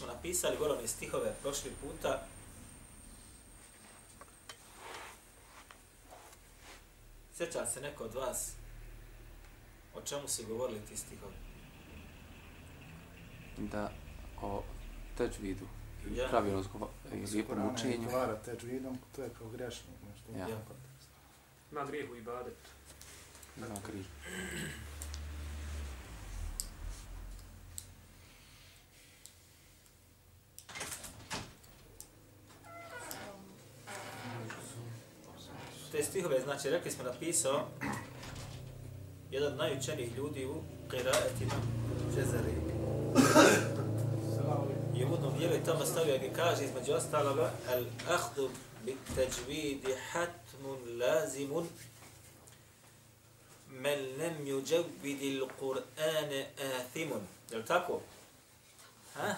Smo napisali gorovne stihove prošli puta. Sjeća se neko od vas o čemu su govorili ti stihovi? da o teđvidu i Ja. ja. pravilno i lijepom učenju. Kvara teđvidom, to je kao grešno. Nešto. Ja. Ja. Na grijehu i badet. Ima križ. Te stihove, znači, rekli smo napisao jedan od najučenijih ljudi u qiraatima Džezari. I u uvodnom dijelu je tamo stavio gdje kaže između ostaloga al ahdu bit tajvidi hatmun lazimun men lem yuđevvidi l-Qur'ane athimun. Je li tako? Ha?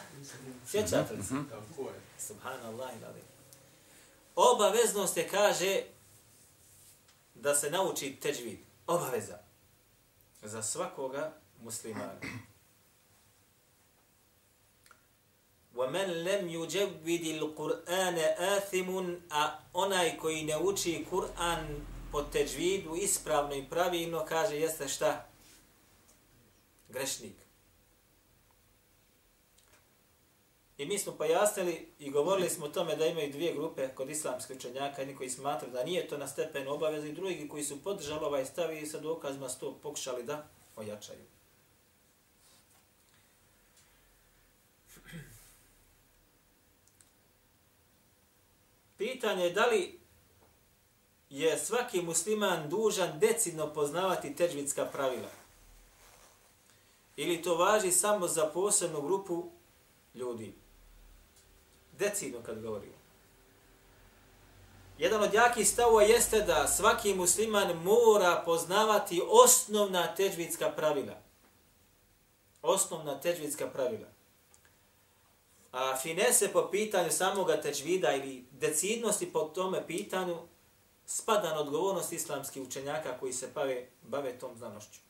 Sjećate li se? Subhanallah ilalim. Obaveznost je kaže da se nauči teđvid. Obaveza. Za svakoga muslimana. وَمَنْ لَمْ يُجَوِّدِ الْقُرْآنَ آثِمٌ A onaj koji ne uči Kur'an po teđvidu ispravno i pravilno kaže jeste šta? Grešnik. I mi smo pojasnili i govorili smo o tome da imaju dvije grupe kod islamskih učenjaka, jedni koji smatra da nije to na stepenu obaveze i drugi koji su podržali ovaj stav i sa dokazima sto pokušali da ojačaju. Pitanje je da li je svaki musliman dužan decidno poznavati teđvidska pravila. Ili to važi samo za posebnu grupu ljudi. Decidno kad govorimo. Jedan od jakih stavova jeste da svaki musliman mora poznavati osnovna teđvitska pravila. Osnovna teđvitska pravila. A finese po pitanju samoga teđvida ili decidnosti po tome pitanju spada na odgovornost islamskih učenjaka koji se bave, bave tom znanošću.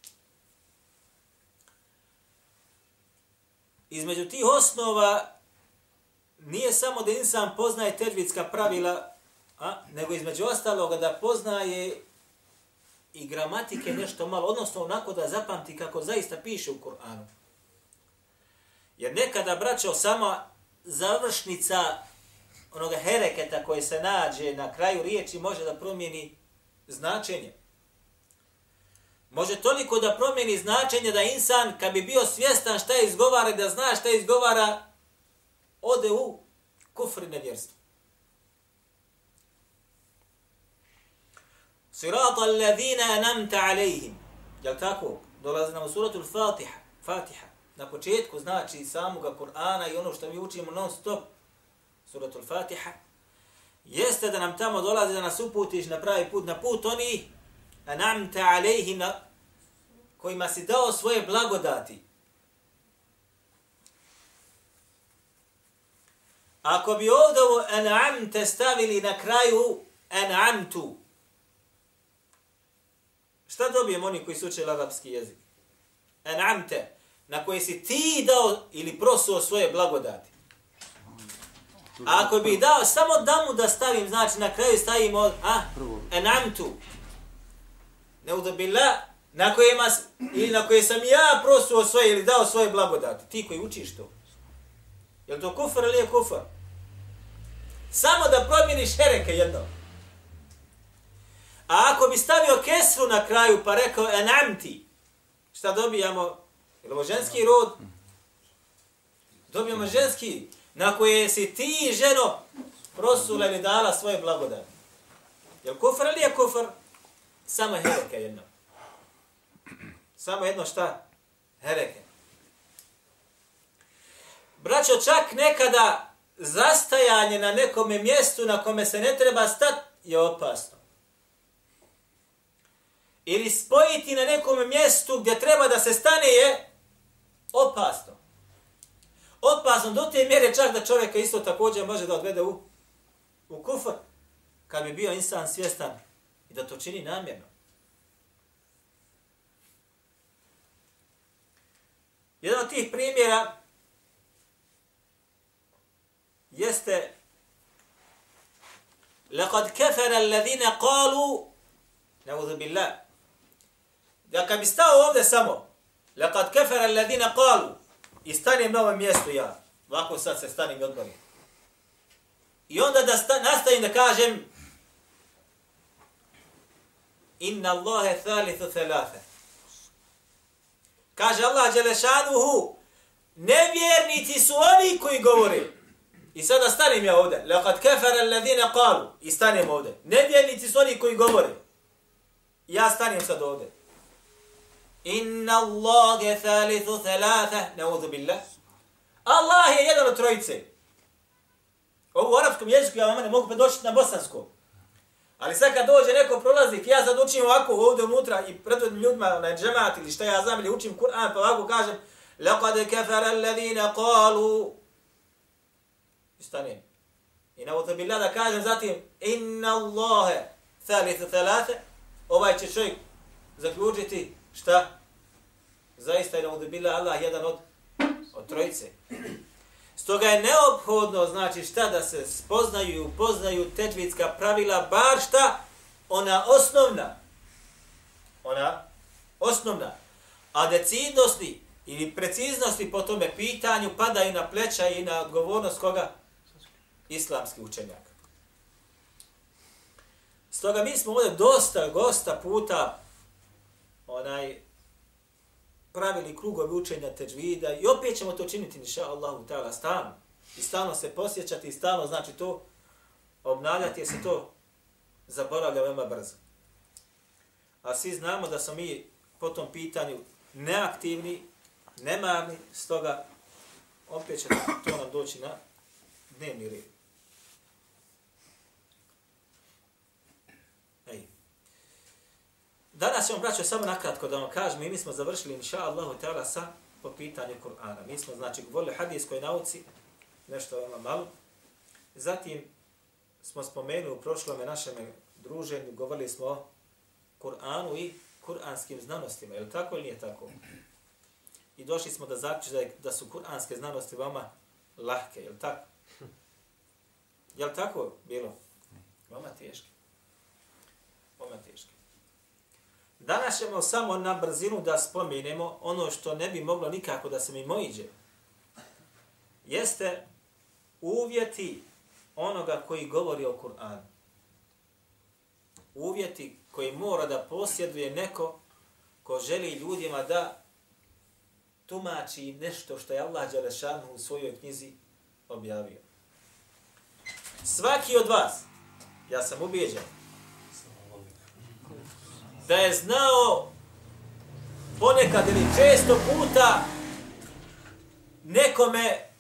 Između tih osnova nije samo da insan poznaje teđvidska pravila, a, nego između ostaloga da poznaje i gramatike nešto malo, odnosno onako da zapamti kako zaista piše u Koranu. Jer nekada, braćo, sama završnica onoga hereketa koje se nađe na kraju riječi može da promijeni značenje. Može toliko da promijeni značenje da insan, kad bi bio svjestan šta izgovara da zna šta izgovara, ode u kufr i nevjerstvo. Sirata alladhina anamta alaihim. Jel tako? Dolazi nam u suratu Fatiha. Fatiha. Na početku znači samoga Kur'ana i ono što mi učimo non stop. Suratu Fatiha. Jeste da nam tamo dolazi da nas uputiš na pravi put, na put oni anamta alaihim na kojima si dao svoje blagodati. Ako bi ovdje ovo an'amte stavili na kraju an'amtu, šta dobijemo oni koji su učili arapski jezik? An'amte, na koje si ti dao ili prosuo svoje blagodati. A ako bi dao samo da mu da stavim, znači na kraju stavimo, a, Prvo. an'amtu, neudobila, na kojima, ili na koje sam ja prosuo svoje ili dao svoje blagodati. Ti koji učiš to. Je li to kufar ili je kufar? Samo da promijeniš hereke jedno. A ako bi stavio kesru na kraju pa rekao enamti, šta dobijamo? Je ovo ženski rod? Dobijamo ženski, na koje si ti, ženo, prosula ili dala svoje blagodane. Jel li ili je kufr? Samo hereke jedno. Samo jedno šta? Hereke. Braćo, čak nekada zastajanje na nekom mjestu na kome se ne treba stati je opasno. Ili spojiti na nekom mjestu gdje treba da se stane je opasno. Opasno do te mjere čak da čovjeka isto također može da odvede u, u kufr kad bi bio insan svjestan i da to čini namjerno. Jedan od tih primjera jeste لقد كفر الذين قالوا نعوذ بالله da kad bi stao ovdje samo لقد كفر الذين قالوا i stanem na ovom mjestu ja ovako sad se stanem i odborim i onda da sta, nastavim da kažem inna Allahe thalithu thalatha kaže Allah Đelešanuhu nevjernici su oni koji govore I sada stanem ja ovdje. Lekad kefara alladhina qalu. I stanem ovdje. Nevjernici su oni koji govore. Ja stanem sad ovdje. Inna Allahe thalithu thalatha. Neudhu billah. Allah je jedan od trojice. Ovo u arapskom jeziku ja vam ne mogu predošiti na bosanskom. Ali sad kad dođe neko prolaznik, ja sad učim ovako ovdje unutra i predvodim ljudima na džemat ili šta ja znam ili učim Kur'an pa ovako kažem لقد كفر الذين قالوا i stanem. I na billah da kažem zatim, inna Allahe thalithu thalate, ovaj će čovjek zaključiti šta? Zaista je na uzu billah Allah jedan od, od trojice. Stoga je neophodno, znači šta, da se spoznaju i upoznaju teđvitska pravila, bar šta? Ona osnovna. Ona osnovna. A decidnosti ili preciznosti po tome pitanju padaju na pleća i na odgovornost koga? Islamski učenjak. Stoga mi smo ovdje dosta, gosta puta onaj pravili krugovi učenja teđvida i opet ćemo to činiti, inša Allahu ta'ala, stalno. I stalno se posjećati i stalno znači to obnavljati jer se to zaboravlja veoma brzo. A svi znamo da smo mi po tom pitanju neaktivni, nemarni, stoga opet će to nam doći na dnevni red. Danas ćemo, braćo, samo nakratko da vam kažem, mi smo završili, inša Allahu ta'ala, sa po pitanju Kur'ana. Mi smo, znači, govorili hadijskoj nauci, nešto veoma malo. Zatim smo spomenuli u prošlom našem druženju, govorili smo o Kur'anu i kur'anskim znanostima. Je li tako ili nije tako? I došli smo da zaključi da, da su kur'anske znanosti vama lahke. Je li tako? Je li tako bilo? Vama teške. Vama teške. Danas ćemo samo na brzinu da spomenemo ono što ne bi moglo nikako da se mi mojiđe. Jeste uvjeti onoga koji govori o Kur'anu. Uvjeti koji mora da posjeduje neko ko želi ljudima da tumači nešto što je Allah Đalešanu u svojoj knjizi objavio. Svaki od vas, ja sam ubijeđen, da je znao ponekad ili često puta nekome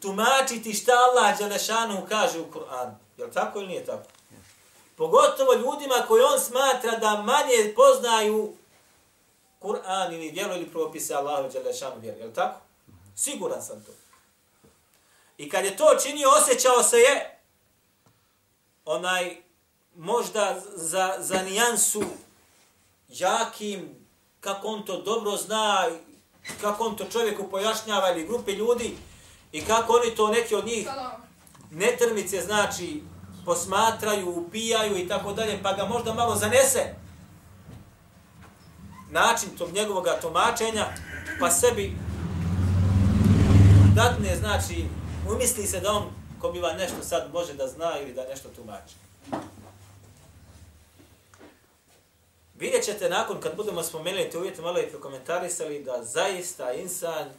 tumačiti šta Allah Đelešanu kaže u Kur'anu. Je li tako ili nije tako? Pogotovo ljudima koji on smatra da manje poznaju Kur'an ili vjeru ili propise Allahu Đelešanu vjeru. Je li tako? Siguran sam to. I kad je to činio, osjećao se je onaj možda za, za nijansu jakim, kako on to dobro zna, kako on to čovjeku pojašnjava ili grupe ljudi i kako oni to neki od njih netrmice znači posmatraju, upijaju i tako dalje, pa ga možda malo zanese način tog njegovog tumačenja, pa sebi datne, znači, umisli se da on ko biva nešto sad može da zna ili da nešto tumači. Vidjet ćete nakon kad budemo spomenuli te uvjete malo i prokomentarisali da zaista insan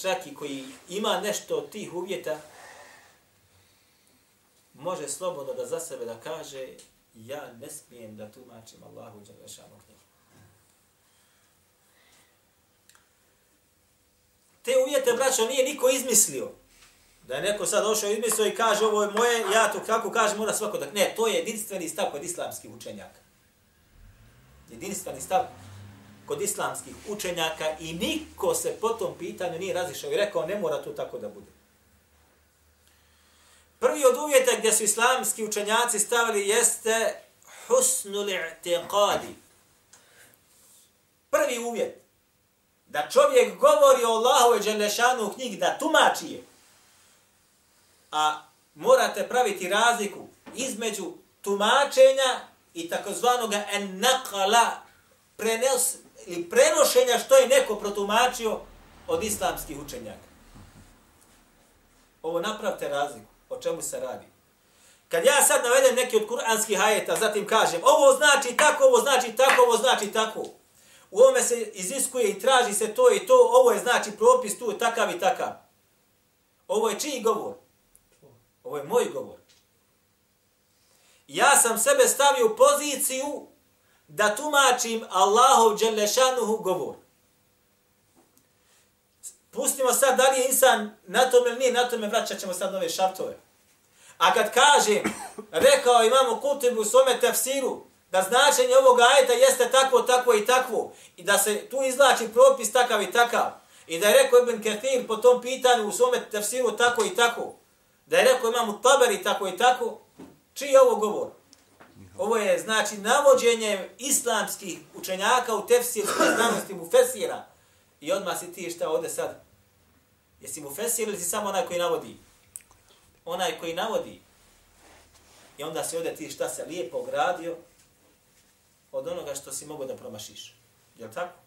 čak i koji ima nešto od tih uvjeta može slobodno da za sebe da kaže ja ne smijem da tumačim Allahu Đalešanu knjigu. Te uvjete braćo, nije niko izmislio. Da je neko sad došao i izmislio i kaže ovo je moje, ja to kako kažem, mora svako da... Ne, to je jedinstveni stav kod islamskih učenjaka. Jedinstveni stav kod islamskih učenjaka i niko se po tom pitanju nije razišao i rekao ne mora to tako da bude. Prvi od uvjeta gdje su islamski učenjaci stavili jeste husnul i'tiqadi. Prvi uvjet da čovjek govori o Allahu i Đelešanu u knjigi, da tumači je. A morate praviti razliku između tumačenja i takozvanoga en nakala prenos, ili prenošenja što je neko protumačio od islamskih učenjaka. Ovo napravte razliku. O čemu se radi? Kad ja sad navedem neki od kuranskih ajeta, zatim kažem, ovo znači tako, ovo znači tako, ovo znači tako. U ovome se iziskuje i traži se to i to, ovo je znači propis tu, takav i takav. Ovo je čiji govor? Ovo je moj govor. Ja sam sebe stavio u poziciju da tumačim Allahov Đelešanuhu govor. Pustimo sad da li je insan na tome ili nije na tome, vraćat ćemo sad nove šartove. A kad kaže, rekao imamo kultibu u svome tefsiru, da značenje ovog ajeta jeste takvo, takvo i takvo, i da se tu izlači propis takav i takav, i da je rekao Ibn Kathir po tom pitanju u svome tefsiru tako i tako, da je rekao imamo taberi tako i tako, čiji je ovo govor? Ovo je znači navođenje islamskih učenjaka u tefsirskoj znanosti mu fesira. I odmah si ti šta ovde sad? Jesi mu fesir ili si samo onaj koji navodi? Onaj koji navodi. I onda si ovde ti šta se lijepo ogradio od onoga što si mogo da promašiš. Je li tako?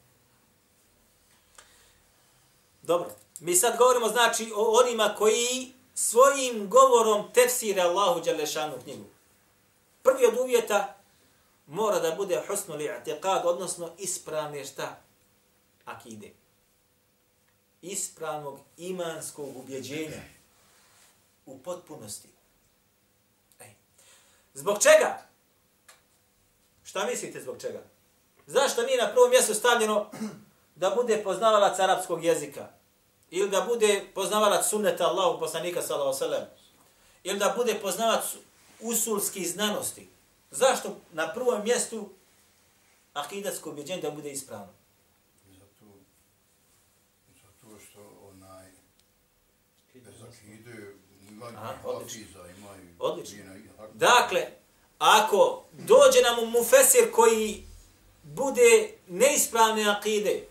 Dobro. Mi sad govorimo znači o onima koji svojim govorom tefsire Allahu Đalešanu knjigu. Prvi od uvjeta mora da bude husnu li i'tiqad, odnosno ispravne šta? Akide. Ispravnog imanskog ubjeđenja u potpunosti. Ej. Zbog čega? Šta mislite zbog čega? Zašto nije na prvom mjestu stavljeno da bude poznavalac arapskog jezika? Ili da bude poznavalac sunneta Allahu poslanika sallallahu alejhi Ili da bude poznavac usulskih znanosti. Zašto na prvom mjestu akidatsko objeđenje da bude ispravno? Zato, zato što onaj, bez akide imaju Aha, odlično. hafiza, imaju... Odlično. Dakle, ako dođe nam mufesir koji bude neispravne akide,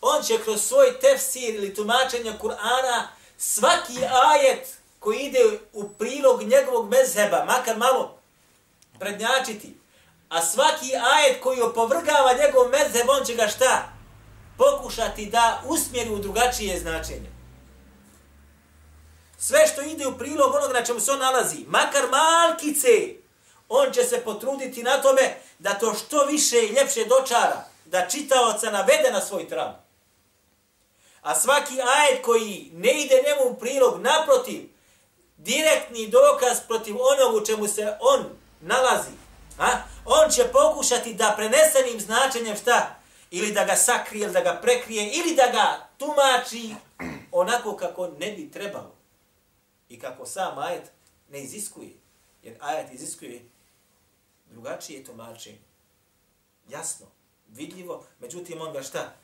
on će kroz svoj tefsir ili tumačenje Kur'ana svaki ajet koji ide u prilog njegovog mezheba, makar malo prednjačiti, a svaki ajet koji opovrgava njegov mezheb, on će ga šta? Pokušati da usmjeri u drugačije značenje. Sve što ide u prilog onog na čemu se on nalazi, makar malkice, on će se potruditi na tome da to što više i ljepše dočara, da čitaoca navede na svoj trav. A svaki ajet koji ne ide njemu u prilog, naprotiv, direktni dokaz protiv onog u čemu se on nalazi, a? on će pokušati da prenesenim značenjem šta? Ili da ga sakrije, ili da ga prekrije, ili da ga tumači onako kako ne bi trebalo. I kako sam ajet ne iziskuje. Jer ajet iziskuje drugačije tumačenje. Jasno, vidljivo, međutim on ga šta?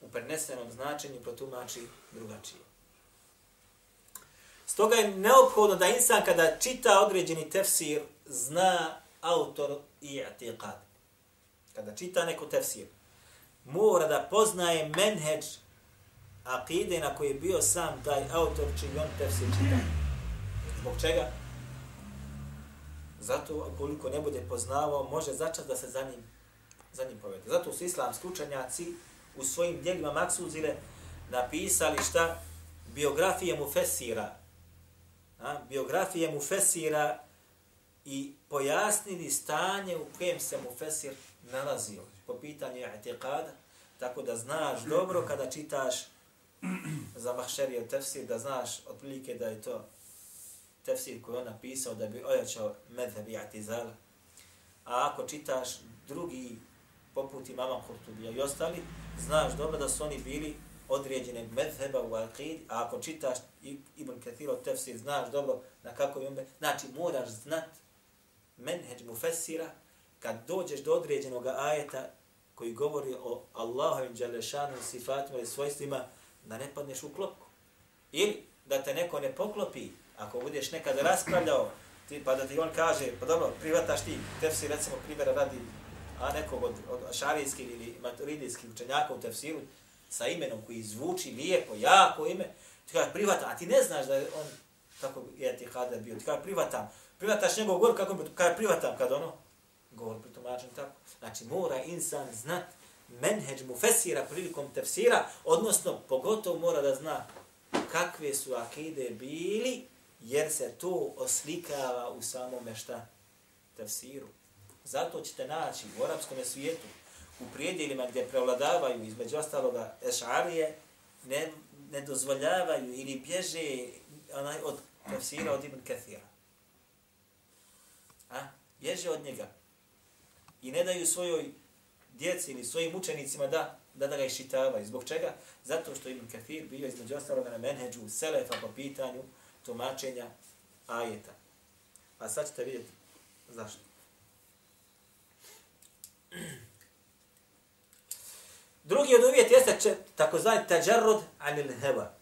U prenesenom značenju protumači drugačije. Stoga je neophodno da insan kada čita određeni tefsir zna autor i atiqad. Kada čita neko tefsir, mora da poznaje menheđ akide na koji je bio sam taj autor čiji on tefsir čita. Zbog čega? Zato, koliko ne bude poznavao, može začas da se za njim, za njim povede. Zato su islamski učenjaci u svojim dijelima Maksuzile napisali šta? Biografije mu fesira. A? Biografije mu fesira i pojasnili stanje u kojem se mu fesir nalazio po pitanju etiqada, tako da znaš dobro kada čitaš za Mahšerijev tefsir, da znaš otprilike da je to tefsir koji on napisao da bi ojačao medheb i atizala. A ako čitaš drugi poput imama Kurtubija i ostali, znaš dobro da su oni bili određene medheba u Al-Qid, a ako čitaš Ibn Kathiro tefsir, znaš dobro na kako je znači moraš znat menheđ mufessira, kad dođeš do određenog ajeta koji govori o Allahovim dželešanu sifatima i svojstvima, da ne padneš u klopku. Ili da te neko ne poklopi, ako budeš nekada raspravljao, ti, pa da ti on kaže, pa dobro, privataš ti, tefsir recimo primjera radi a nekog od, od šarijskih ili maturidijskih učenjaka u tefsiru, sa imenom koji zvuči lijepo, jako ime, ti kaže privata, a ti ne znaš da je on tako je ti hada bio, ti kaže privatam, privataš njegov govor kako bi, kaže privatam kad ono, govor pritumačen tako. Znači mora insan znat menheđ mu fesira prilikom tefsira, odnosno pogotovo mora da zna kakve su akide bili, jer se to oslikava u samome šta? Tefsiru. Zato ćete naći u arapskom svijetu, u prijedjelima gdje prevladavaju između ostaloga ešarije, ne, ne dozvoljavaju ili bježe onaj od tefsira od Ibn Kathira. A? Bježe od njega. I ne daju svojoj djeci ili svojim učenicima da da, da ga iščitavaju. Zbog čega? Zato što Ibn Kathir bio između ostaloga na menheđu Selefa po pitanju tumačenja ajeta. A sad ćete vidjeti zašto. Drugi od uvjet jeste takozvani tađarrod anil heva.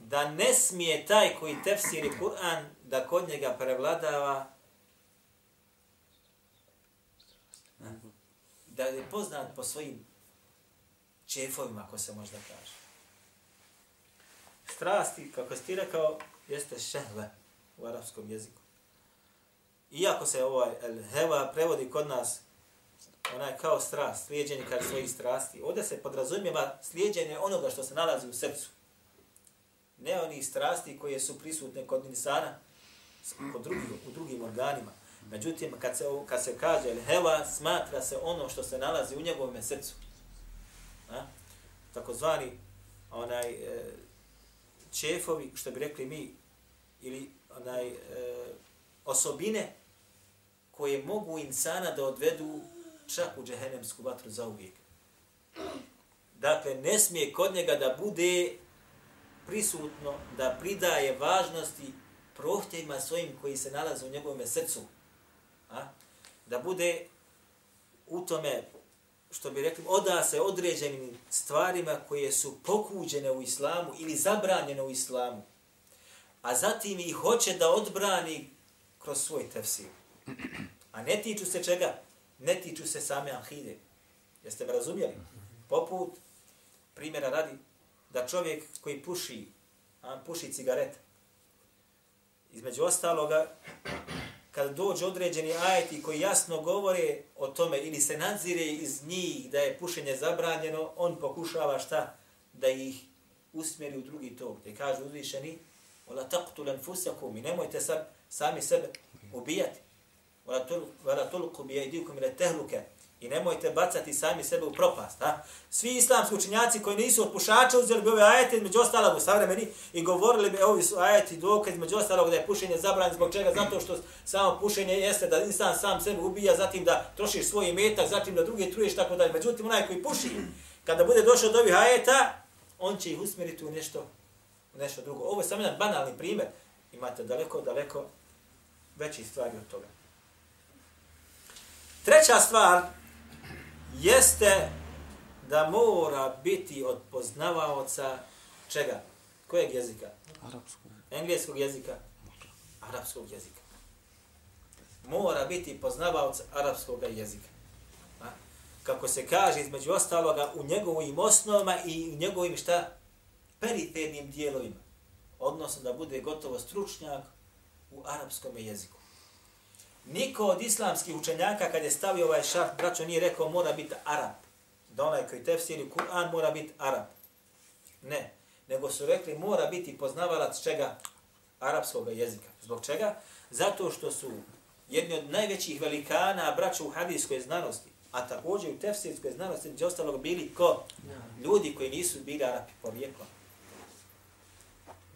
Da ne smije taj koji tefsiri Kur'an da kod njega prevladava da je poznat po svojim čefovima, ako se možda kaže. Strasti, kako ste rekao, jeste šehve u arapskom jeziku. Iako se ovaj el heva prevodi kod nas onaj kao strast, slijedjenje kad svojih strasti. Ovdje se podrazumijeva slijedjenje onoga što se nalazi u srcu. Ne oni strasti koje su prisutne kod insana kod drugih, u drugim organima. Međutim, kad se, kad se kaže heva, smatra se ono što se nalazi u njegovom srcu. A? Takozvani onaj e, čefovi, što bi rekli mi, ili onaj e, osobine koje mogu insana da odvedu čak u džehennemsku vatru za uvijek. Dakle, ne smije kod njega da bude prisutno, da pridaje važnosti prohtjevima svojim koji se nalaze u njegovom srcu. A? Da bude u tome, što bi rekli, oda se određenim stvarima koje su pokuđene u islamu ili zabranjene u islamu. A zatim ih hoće da odbrani kroz svoj tefsir. A ne tiču se čega? Ne tiču se same ahide. Jeste me razumjeli? Poput primjera radi da čovjek koji puši, a, puši cigaret, između ostaloga, kad dođe određeni ajeti koji jasno govore o tome ili se nadzire iz njih da je pušenje zabranjeno, on pokušava šta? Da ih usmjeri u drugi tok. Te kaže uzvišeni, Ola taqtu lanfusakum, nemojte sad sami sebe ubijati. وَلَا tulku bi jedikum تَهْلُكَ. I nemojte bacati sami sebe u propast. Ha? Svi islamski učinjaci koji nisu od pušača uzeli bi ove ajete među ostalog u savremeni i govorili bi ovi su ajeti dokaz među ostalog da je pušenje zabranjeno zbog čega? Zato što samo pušenje jeste da insan sam sebe ubija, zatim da trošiš svoj metak, zatim da druge truješ tako dalje. Međutim, onaj koji puši, kada bude došao do ovih ajeta, on će ih usmjeriti u nešto, u nešto drugo. Ovo je samo jedan banalni primjer. Imate daleko, daleko veći stvari od toga. Treća stvar jeste da mora biti od poznavaoca čega? Kojeg jezika? Arapskog. Engleskog jezika? Arapskog jezika. Mora biti poznavaoc arapskog jezika. A? Kako se kaže između ostaloga u njegovim osnovama i u njegovim šta? Perifernim dijelovima. Odnosno da bude gotovo stručnjak u arapskom jeziku. Niko od islamskih učenjaka kad je stavio ovaj šart, braćo nije rekao mora biti Arab. Da onaj koji tefsiri Kur'an mora biti Arab. Ne. Nego su rekli mora biti poznavalac čega? Arapskog jezika. Zbog čega? Zato što su jedni od najvećih velikana braća u hadijskoj znanosti, a također u tefsirskoj znanosti, gdje ostalog bili ko? Ljudi koji nisu bili Arapi porijeklom.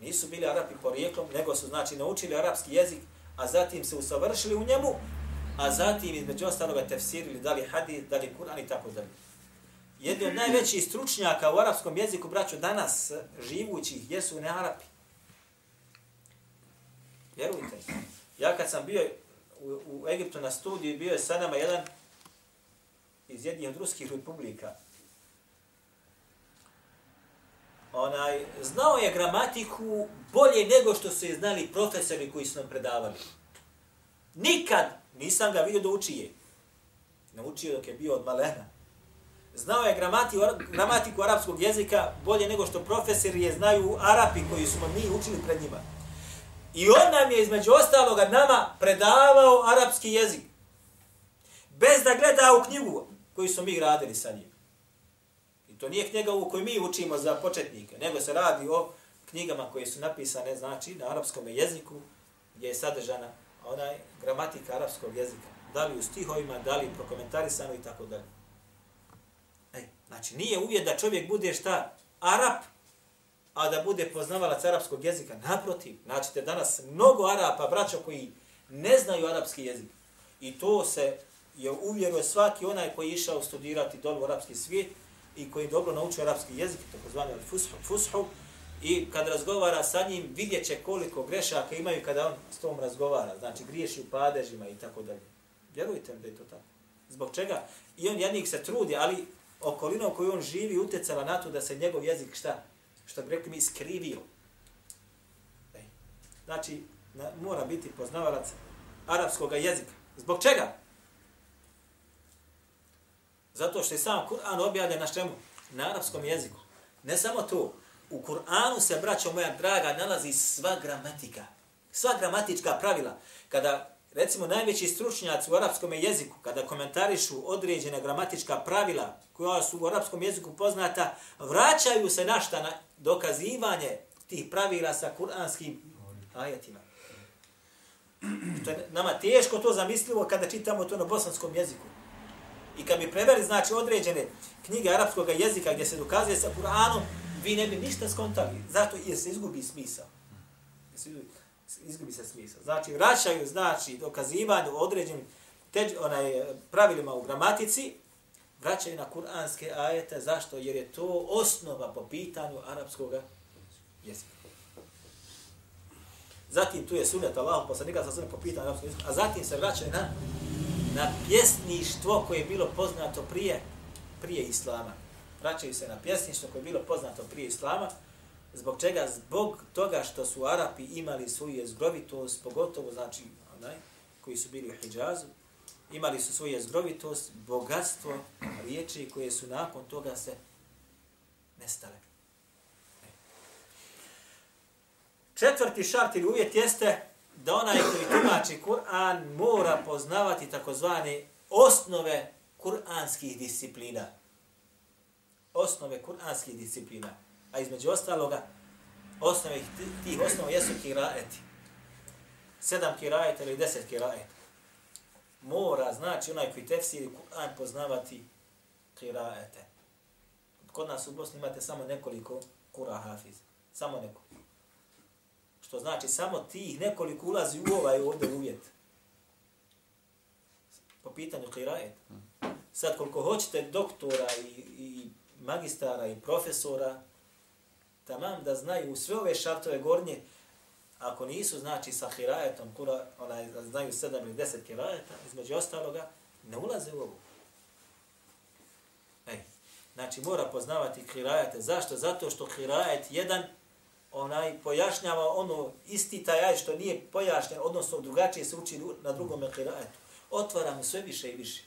Nisu bili Arapi porijeklom, nego su znači naučili arapski jezik, a zatim se usavršili u njemu, a zatim između ostaloga tefsirili da li hadis, da li Kur'an i tako dalje. jedni od najvećih stručnjaka u arapskom jeziku, braćo, danas živućih, jesu ne Arapi. Vjerujte. Ja kad sam bio u, u Egiptu na studiju, bio je sa nama jedan iz jednih od ruskih republika. Onaj, znao je gramatiku bolje nego što su je znali profesori koji su nam predavali. Nikad nisam ga vidio da uči je. Naučio dok je bio od malena. Znao je gramatiku, gramatiku arapskog jezika bolje nego što profesori je znaju Arapi koji su mi učili pred njima. I on nam je između ostaloga nama predavao arapski jezik. Bez da gleda u knjigu koju smo mi gradili sa njim. I to nije knjiga u kojoj mi učimo za početnike, nego se radi o knjigama koje su napisane znači na arapskom jeziku gdje je sadržana onaj gramatika arapskog jezika. Da li u stihovima, da li prokomentarisano i tako dalje. Ej, znači nije uvijek da čovjek bude šta? Arap, a da bude poznavalac arapskog jezika. Naprotiv, znači te danas mnogo Arapa, braćo koji ne znaju arapski jezik. I to se je uvjerio svaki onaj koji je išao studirati dolu arapski svijet i koji dobro naučio arapski jezik, takozvani al-fushu, fushu, i kad razgovara sa njim, vidjet će koliko grešaka imaju kada on s tom razgovara. Znači, griješi u padežima i tako dalje. Vjerujte mi da je to tako. Zbog čega? I on jednik se trudi, ali okolina u kojoj on živi utjecala na to da se njegov jezik šta? Što bi rekli mi skrivio. Znači, na, mora biti poznavalac arapskog jezika. Zbog čega? Zato što je sam Kur'an objavljen na čemu? Na arapskom jeziku. Ne samo to. U Kur'anu se, braćo moja draga, nalazi sva gramatika. Sva gramatička pravila. Kada, recimo, najveći stručnjaci u arapskom jeziku, kada komentarišu određena gramatička pravila koja su u arapskom jeziku poznata, vraćaju se našta na dokazivanje tih pravila sa kuranskim ajetima. To je nama teško to zamislivo kada čitamo to na bosanskom jeziku. I kad bi preveli, znači, određene knjige arapskog jezika gdje se dokazuje sa Kur'anom, vi ne bi ništa skontali. Zato jer se izgubi smisao. Izgubi se smisao. Znači, vraćaju, znači, dokazivanje određenim teđ, onaj, pravilima u gramatici, vraćaju na kuranske ajete. Zašto? Jer je to osnova po pitanju arapskog jezika. Zatim tu je sunet Allah, poslanika sa sunet po pitanju arapskog jezika, a zatim se vraćaju na na pjesništvo koje je bilo poznato prije, prije Islama. Vraćaju se na pjesništvo koje je bilo poznato prije Islama. Zbog čega? Zbog toga što su Arapi imali svoju jezgrovitost, pogotovo znači onaj, koji su bili u Hidžazu, imali su svoju jezgrovitost, bogatstvo riječi koje su nakon toga se nestale. E. Četvrti šart ili uvjet jeste da onaj koji tumači Kur'an mora poznavati takozvane osnove kur'anskih disciplina. Osnove kur'anskih disciplina. A između ostaloga, osnove tih osnova jesu kiraeti. Sedam kiraeta ili deset kiraeta. Mora, znači, onaj koji tefsiri Kur'an poznavati kiraete. Kod nas u Bosni imate samo nekoliko kura hafiz. Samo nekoliko. Što znači samo ti nekoliko ulazi u ovaj ovdje uvjet. Po pitanju kirajet. Sad koliko hoćete doktora i, i magistara i profesora, tamam da znaju sve ove šartove gornje, ako nisu znači sa hirajetom, kura, onaj, znaju 7 ili deset kirajeta, između ostaloga, ne ulaze u ovu. Ej, znači mora poznavati hirajete. Zašto? Zato što hirajet jedan onaj pojašnjava ono isti taj aj što nije pojašnjen, odnosno drugačije se uči na drugom kirajetu. Otvara mu sve više i više.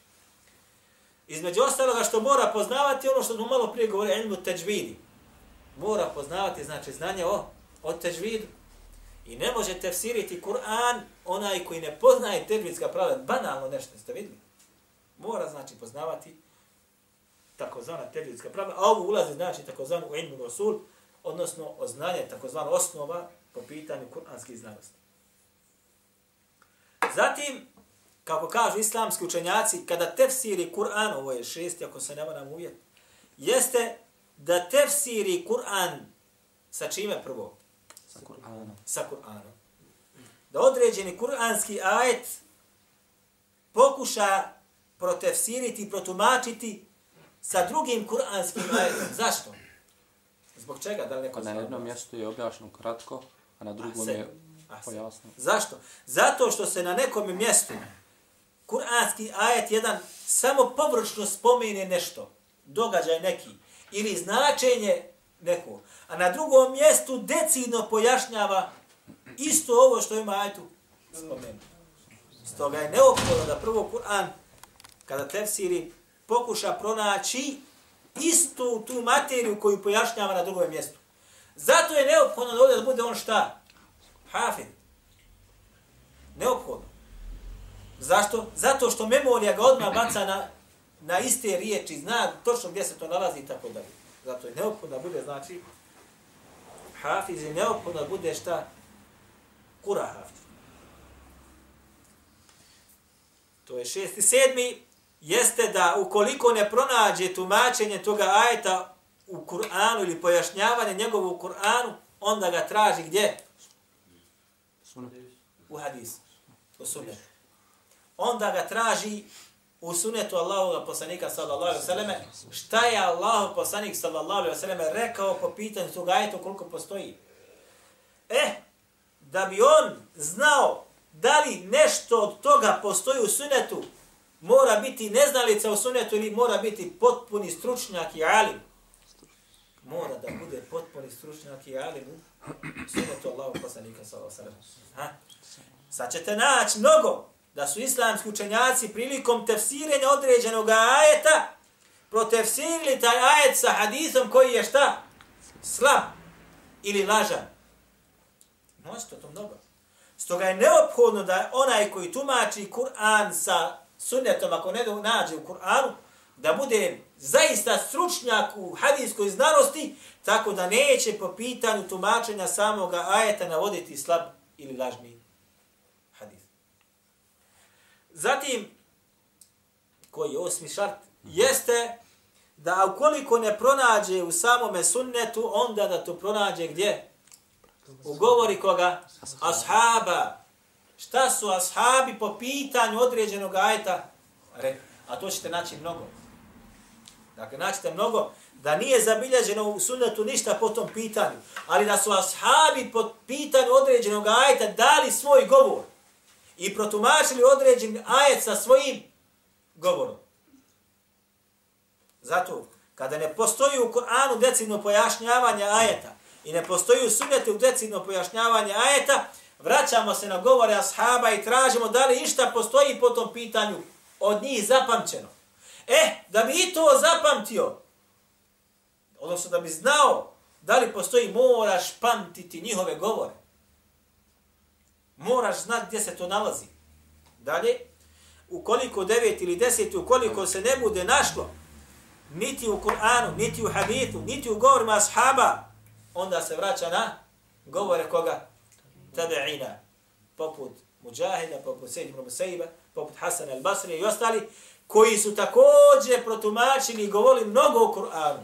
Između ostaloga što mora poznavati ono što smo malo prije govorili, ilmu teđvidi. Mora poznavati, znači, znanje o, o teđvidu. I ne može tefsiriti Kur'an onaj koji ne poznaje teđvidska pravila. Banalno nešto, ste vidjeli? Mora, znači, poznavati takozvana teđvidska pravila. A ovo ulazi, znači, takozvanu u ilmu rasul, odnosno oznanje, takozvano osnova po pitanju kuranskih znanosti. Zatim, kako kažu islamski učenjaci, kada tefsiri Kur'an, ovo je šesti, ako se ne moram uvjet, jeste da tefsiri Kur'an sa čime prvo? Sa Kur'anom. Sa Kur'anom. Da određeni kur'anski ajet pokuša protefsiriti, protumačiti sa drugim kuranskim ajetom. Zašto? Zbog čega? Da li neko Pa na jednom mjestu je objašnjeno kratko, a na drugom je pojasno. Zašto? Zato što se na nekom mjestu kuranski ajet jedan samo površno spomene nešto, događaj neki, ili značenje neko, a na drugom mjestu decidno pojašnjava isto ovo što ima ajetu spomenuti. Stoga je neophodno da prvo Kur'an, kada tefsiri, pokuša pronaći istu tu materiju koju pojašnjava na drugom mjestu. Zato je neophodno da ovdje da bude on šta? Hafid. Neophodno. Zašto? Zato što memorija ga odmah baca na, na iste riječi, zna točno gdje se to nalazi i tako dalje. Zato je neophodno da bude, znači, hafiz je neophodno da bude šta? Kura hafiz. To je šesti. Sedmi jeste da ukoliko ne pronađe tumačenje toga ajeta u Kur'anu ili pojašnjavanje njegovu u Kur'anu, onda ga traži gdje? U hadisu. U sunetu. Onda ga traži u sunetu Allahoga poslanika sallallahu alaihi wasallam šta je Allahov poslanik sallallahu alaihi wasallam rekao po pitanju toga ajeta koliko postoji. E, da bi on znao da li nešto od toga postoji u sunetu, mora biti neznalica u sunetu ili mora biti potpuni stručnjak i alim. Mora da bude potpuni stručnjak i alim u sunetu Allahu poslanika sallallahu alaihi wasallam. Ha? Sad ćete naći mnogo da su islamski učenjaci prilikom tefsirenja određenog ajeta protefsirili taj ajet sa hadisom koji je šta? Slab ili lažan. Možete to mnogo. Stoga je neophodno da onaj koji tumači Kur'an sa sunnetom, ako ne nađe u Kur'anu, da bude zaista stručnjak u hadijskoj znanosti, tako da neće po pitanju tumačenja samoga ajeta navoditi slab ili lažni hadis. Zatim, koji je osmi šart, jeste da ukoliko ne pronađe u samome sunnetu, onda da to pronađe gdje? U govori koga? Ashaba. Šta su ashabi po pitanju određenog ajeta? rekli. a to ćete naći mnogo. Dakle, naćete mnogo da nije zabilježeno u sunnetu ništa po tom pitanju, ali da su ashabi po pitanju određenog ajeta dali svoj govor i protumačili određen ajet sa svojim govorom. Zato, kada ne postoji u Kur'anu decidno pojašnjavanje ajeta i ne postoji u sunnetu decidno pojašnjavanje ajeta, vraćamo se na govore ashaba i tražimo da li išta postoji po tom pitanju od njih zapamćeno. E, da bi i to zapamtio, odnosno da bi znao da li postoji, moraš pamtiti njihove govore. Moraš znati gdje se to nalazi. Dalje, ukoliko devet ili deset, ukoliko se ne bude našlo, niti u Kur'anu, niti u hadithu, niti u govorima ashaba, onda se vraća na govore koga? Tabe'ina. Poput Mujahida, poput Sejid ibn Musaiba, poput Hasan al-Basri i ostali, koji su također protumačili i govorili mnogo o Kur'anu.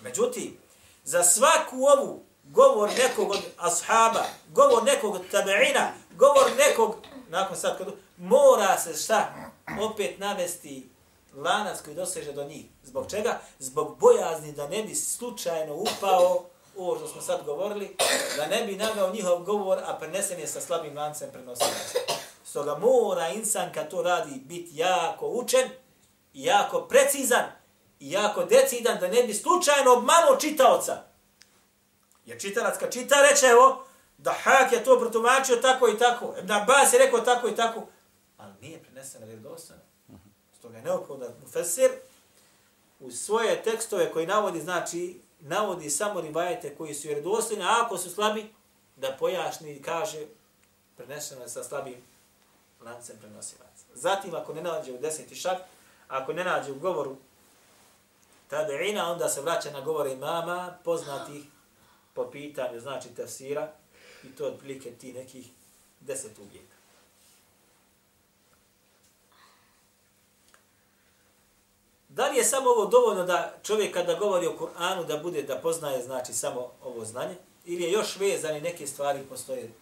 Međutim, za svaku ovu govor nekog od ashaba, govor nekog od tabe'ina, govor nekog, nakon sad kad mora se šta? Opet navesti lanac koji doseže do njih. Zbog čega? Zbog bojazni da ne bi slučajno upao ovo što smo sad govorili, da ne bi nagao njihov govor, a prenesen je sa slabim lancem prenosilaca. Stoga mora insan kad to radi biti jako učen, jako precizan, jako decidan, da ne bi slučajno obmanuo čitaoca. Jer čitalac kad čita reče, evo, da Hak je to protumačio tako i tako, Ibn Abbas je rekao tako i tako, ali nije preneseno vjerodostojno. Stoga je neophodno da Mufesir u svoje tekstove koji navodi, znači, navodi samo rivajete koji su vjerodostojni, a ako su slabi, da pojašni i kaže preneseno je sa slabim lancem prenosilaca. Zatim, ako ne nađe u deseti šak, ako ne nađe u govoru tabeina, onda se vraća na govore imama, poznatih po pitanju, znači tafsira, i to otprilike ti nekih deset uvijek. Da li je samo ovo dovoljno da čovjek kada govori o Kur'anu da bude da poznaje znači samo ovo znanje ili je još vezani neke stvari postoje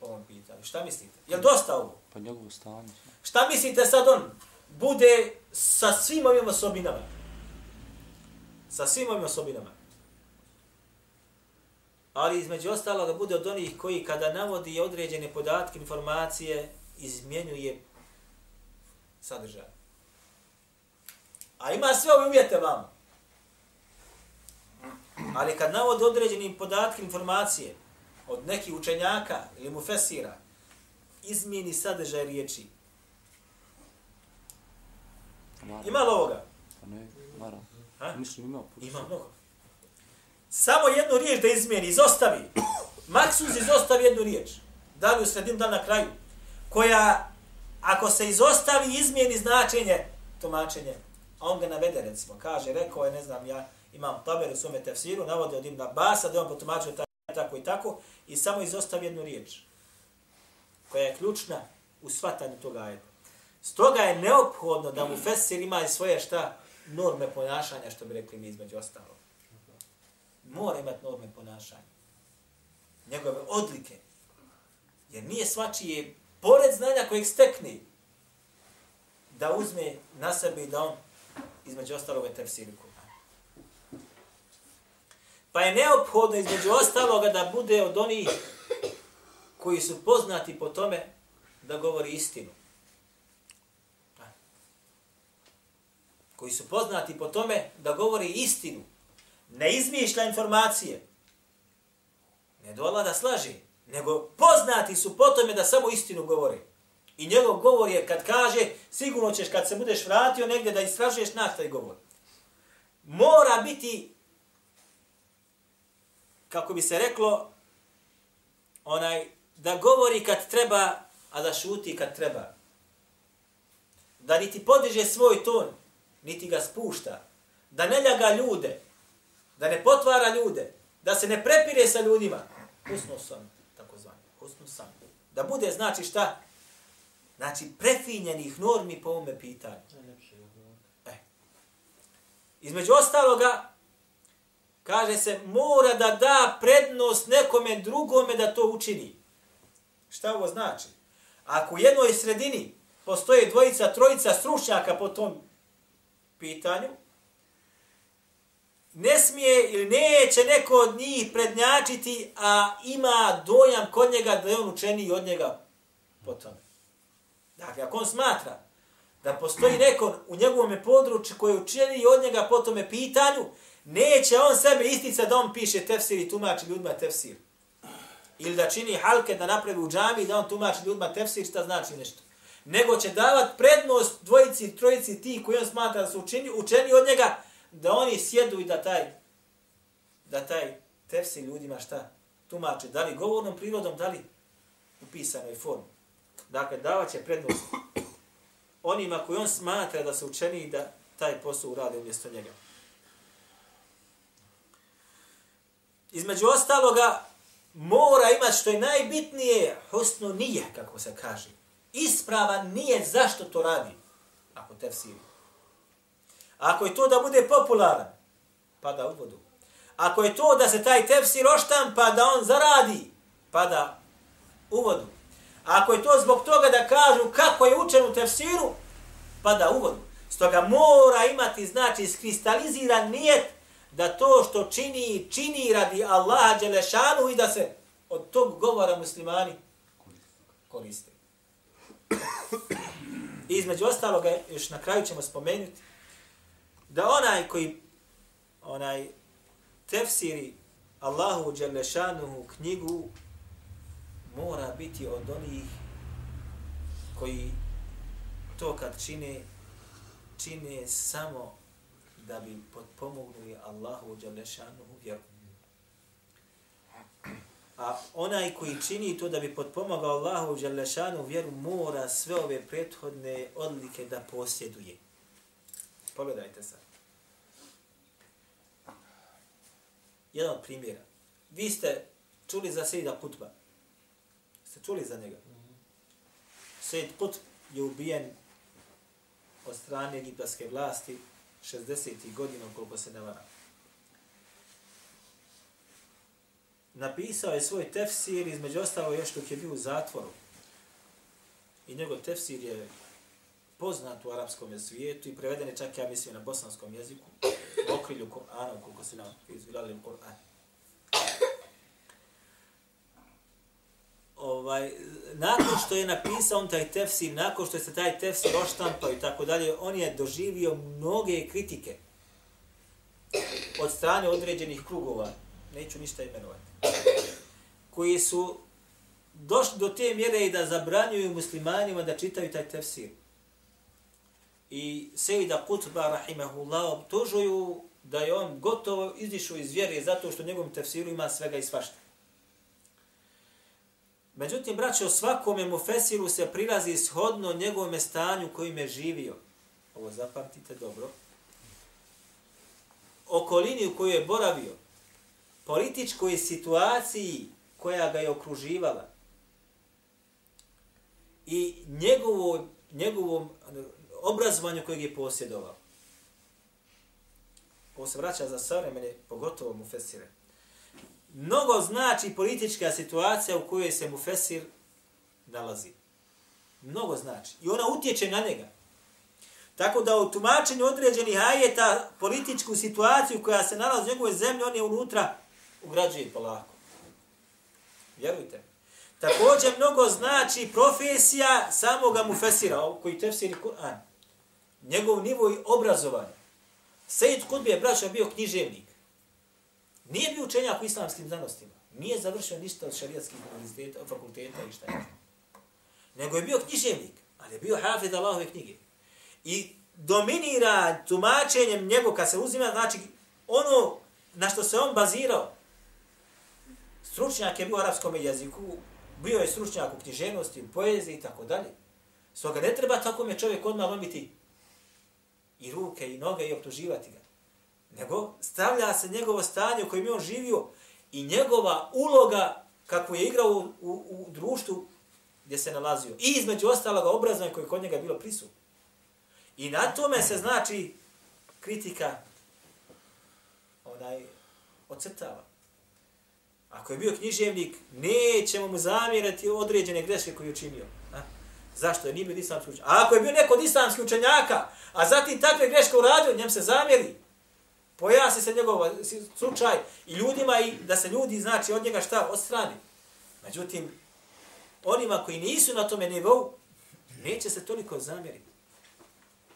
po ovom pitanju? Šta mislite? Je li dosta ovo? Pa njegovu stanju. Šta mislite sad on bude sa svim ovim osobinama? Sa svim ovim osobinama. Ali između ostalo da bude od onih koji kada navodi određene podatke, informacije, izmjenjuje sadržaj. A ima sve ove uvjete vam. Ali kad navodi određene podatke, informacije od nekih učenjaka ili mu fesira, izmijeni sadržaj riječi. Ima li ovoga? Pa ne, naravno. Ha? Mislim, ima. Ima mnogo. Samo jednu riječ da izmijeni, izostavi. Maksus izostavi jednu riječ. Da li u sredinu, da na kraju. Koja, ako se izostavi, izmijeni značenje, tumačenje. A on ga navede, recimo. Kaže, rekao je, ne znam, ja imam taber u svome tefsiru, navode od Ibn Abasa, da on potumačio tako i tako, i samo izostavi jednu riječ. Koja je ključna u shvatanju toga ajeta. Stoga je neophodno da mu fesir ima svoje šta norme ponašanja, što bi rekli mi između ostalo. Mora imati norme ponašanja. Njegove odlike. Jer nije svačije, pored znanja kojeg stekni, da uzme na sebe i da on između ostaloga tefsiri Kur'an. Pa je neophodno između ostaloga da bude od onih koji su poznati po tome da govori istinu. koji su poznati po tome da govori istinu, ne izmišlja informacije, ne dola da slaži, nego poznati su po tome da samo istinu govori. I njegov govor je kad kaže, sigurno ćeš kad se budeš vratio negdje da istražuješ na taj govor. Mora biti, kako bi se reklo, onaj, da govori kad treba, a da šuti kad treba. Da niti podiže svoj ton, niti ga spušta, da ne ljaga ljude, da ne potvara ljude, da se ne prepire sa ljudima. Husno sam, tako zvanje, husno sam. Da bude, znači šta? Znači, prefinjenih normi po ovome pitanju. E. Između ostaloga, kaže se, mora da da prednost nekome drugome da to učini. Šta ovo znači? Ako u jednoj sredini postoje dvojica, trojica stručnjaka po tom pitanju, ne smije ili neće neko od njih prednjačiti, a ima dojam kod njega da je on učeniji od njega po tome. Dakle, ako on smatra da postoji neko u njegovom području koji je učeniji od njega po tome pitanju, neće on sebe istica da on piše tefsir i tumači ljudima tefsir. Ili da čini halke da napravi u džami da on tumači ljudima tefsir, šta znači nešto nego će davat prednost dvojici, trojici ti koji on smatra da su učeni, učeni od njega, da oni sjedu i da taj, da taj tefsir ljudima šta tumače, da li govornom prirodom, da li u pisanoj formi. Dakle, davat će prednost onima koji on smatra da su učeni da taj posao urade umjesto njega. Između ostaloga, mora imati što je najbitnije, husno nije, kako se kaže ispravan nije zašto to radi. Ako tefsiri. Ako je to da bude popularan, pa da vodu. Ako je to da se taj tefsir oštampa, da on zaradi, pa da vodu. Ako je to zbog toga da kažu kako je učen u tefsiru, pa da uvodu. Stoga mora imati, znači, skristaliziran nijet da to što čini, čini radi Allaha Đelešanu i da se od tog govora muslimani koriste. I između ostaloga, još na kraju ćemo spomenuti, da onaj koji onaj tefsiri Allahu Đelešanuhu knjigu mora biti od onih koji to kad čine, čine samo da bi potpomogli Allahu Đelešanuhu vjeru. A onaj koji čini to da bi potpomogao Allahu Đalešanu vjeru, mora sve ove prethodne odlike da posjeduje. Pogledajte sad. Jedan od primjera. Vi ste čuli za Sejda Kutba. Se čuli za njega? Sejid Kutb je ubijen od strane egipatske vlasti 60. godina, koliko se ne varam. napisao je svoj tefsir, između ostalo još dok je bio u zatvoru. I njegov tefsir je poznat u arapskom svijetu i preveden je čak, ja mislim, na bosanskom jeziku. okrilju Kur'ana, koliko se nam izgledali Kur'an. Ovaj, nakon što je napisao on taj tefsir, nakon što je se taj tefsir oštampao i tako dalje, on je doživio mnoge kritike od strane određenih krugova, neću ništa imenovati, koji su došli do te mjere i da zabranjuju muslimanima da čitaju taj tefsir. I Sejda Kutba, rahimahullah, obtužuju da je on gotovo izišao iz vjere zato što u njegovom tefsiru ima svega i svašta. Međutim, braće, o svakome mufesiru se prilazi shodno njegovome stanju kojim je živio. Ovo zapamtite dobro. Okolini u kojoj je boravio, političkoj situaciji koja ga je okruživala i njegovo, njegovom obrazovanju kojeg je posjedovao. Ovo se vraća za savremene, pogotovo mu fesire. Mnogo znači politička situacija u kojoj se mu fesir nalazi. Mnogo znači. I ona utječe na njega. Tako da u tumačenju određenih ajeta političku situaciju koja se nalazi u njegove zemlje, on je unutra ugrađuje polako. Vjerujte. Također mnogo znači profesija samoga mufesira, koji tefsiri Kur'an. Njegov nivo i obrazovanje. Sejid Kudbi je braća bio književnik. Nije bio učenjak u islamskim znanostima. Nije završio ništa od šarijatskih fakulteta i šta je. Nego je bio književnik, ali je bio hafid Allahove knjige. I dominira tumačenjem njegov, kad se uzima, znači ono na što se on bazirao. Stručnjak je bio u arapskom jeziku, bio je stručnjak u književnosti, u poeziji i tako dalje. Stoga ne treba takome čovjek odmah lomiti i ruke i noge i optuživati ga. Nego stavlja se njegovo stanje u kojem je on živio i njegova uloga kako je igrao u, u, u društvu gdje se nalazio. I između ostaloga obrazovanje koje je kod njega bilo prisutno. I na tome se znači kritika onaj ocrtava. Ako je bio književnik, nećemo mu zamjerati određene greške koje je učinio. A? Zašto? Je nije bio islamski učenjak. A ako je bio neko od islamskih učenjaka, a zatim takve greške uradio, njem se zamjeri. Pojasni se njegov slučaj i ljudima i da se ljudi, znači, od njega šta odstrani. Međutim, onima koji nisu na tome nivou, neće se toliko zamjeriti.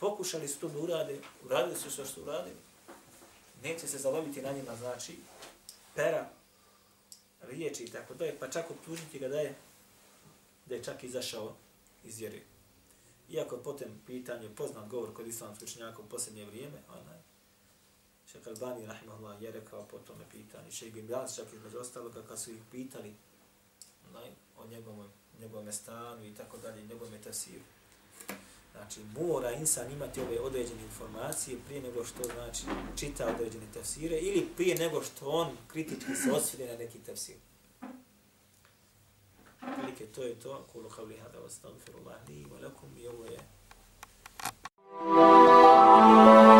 Pokušali su to da urade, uradili su što su uradili. Neće se zalomiti na njima, znači, pera, riječi i tako dalje, pa čak optužiti ga da je, da je čak izašao iz vjere. Iako potem pitanje, poznat govor kod islamskog učenjaka u posljednje vrijeme, onaj, Šeh Albani, rahimahullah, je rekao po tome pitanje. Šeh Ibn Bjans, čak između ostaloga, kad su ih pitali onaj, o njegovom, njegovom stanu i tako dalje, njegovom etasiru. Znači, mora insan imati ove određene informacije prije nego što znači čita određene tefsire ili prije nego što on kritički se osvrne na neki tefsir. Velike, to je to. Kulu havli hada vas tamfiru lahni i valakum i ovo je. Thank you.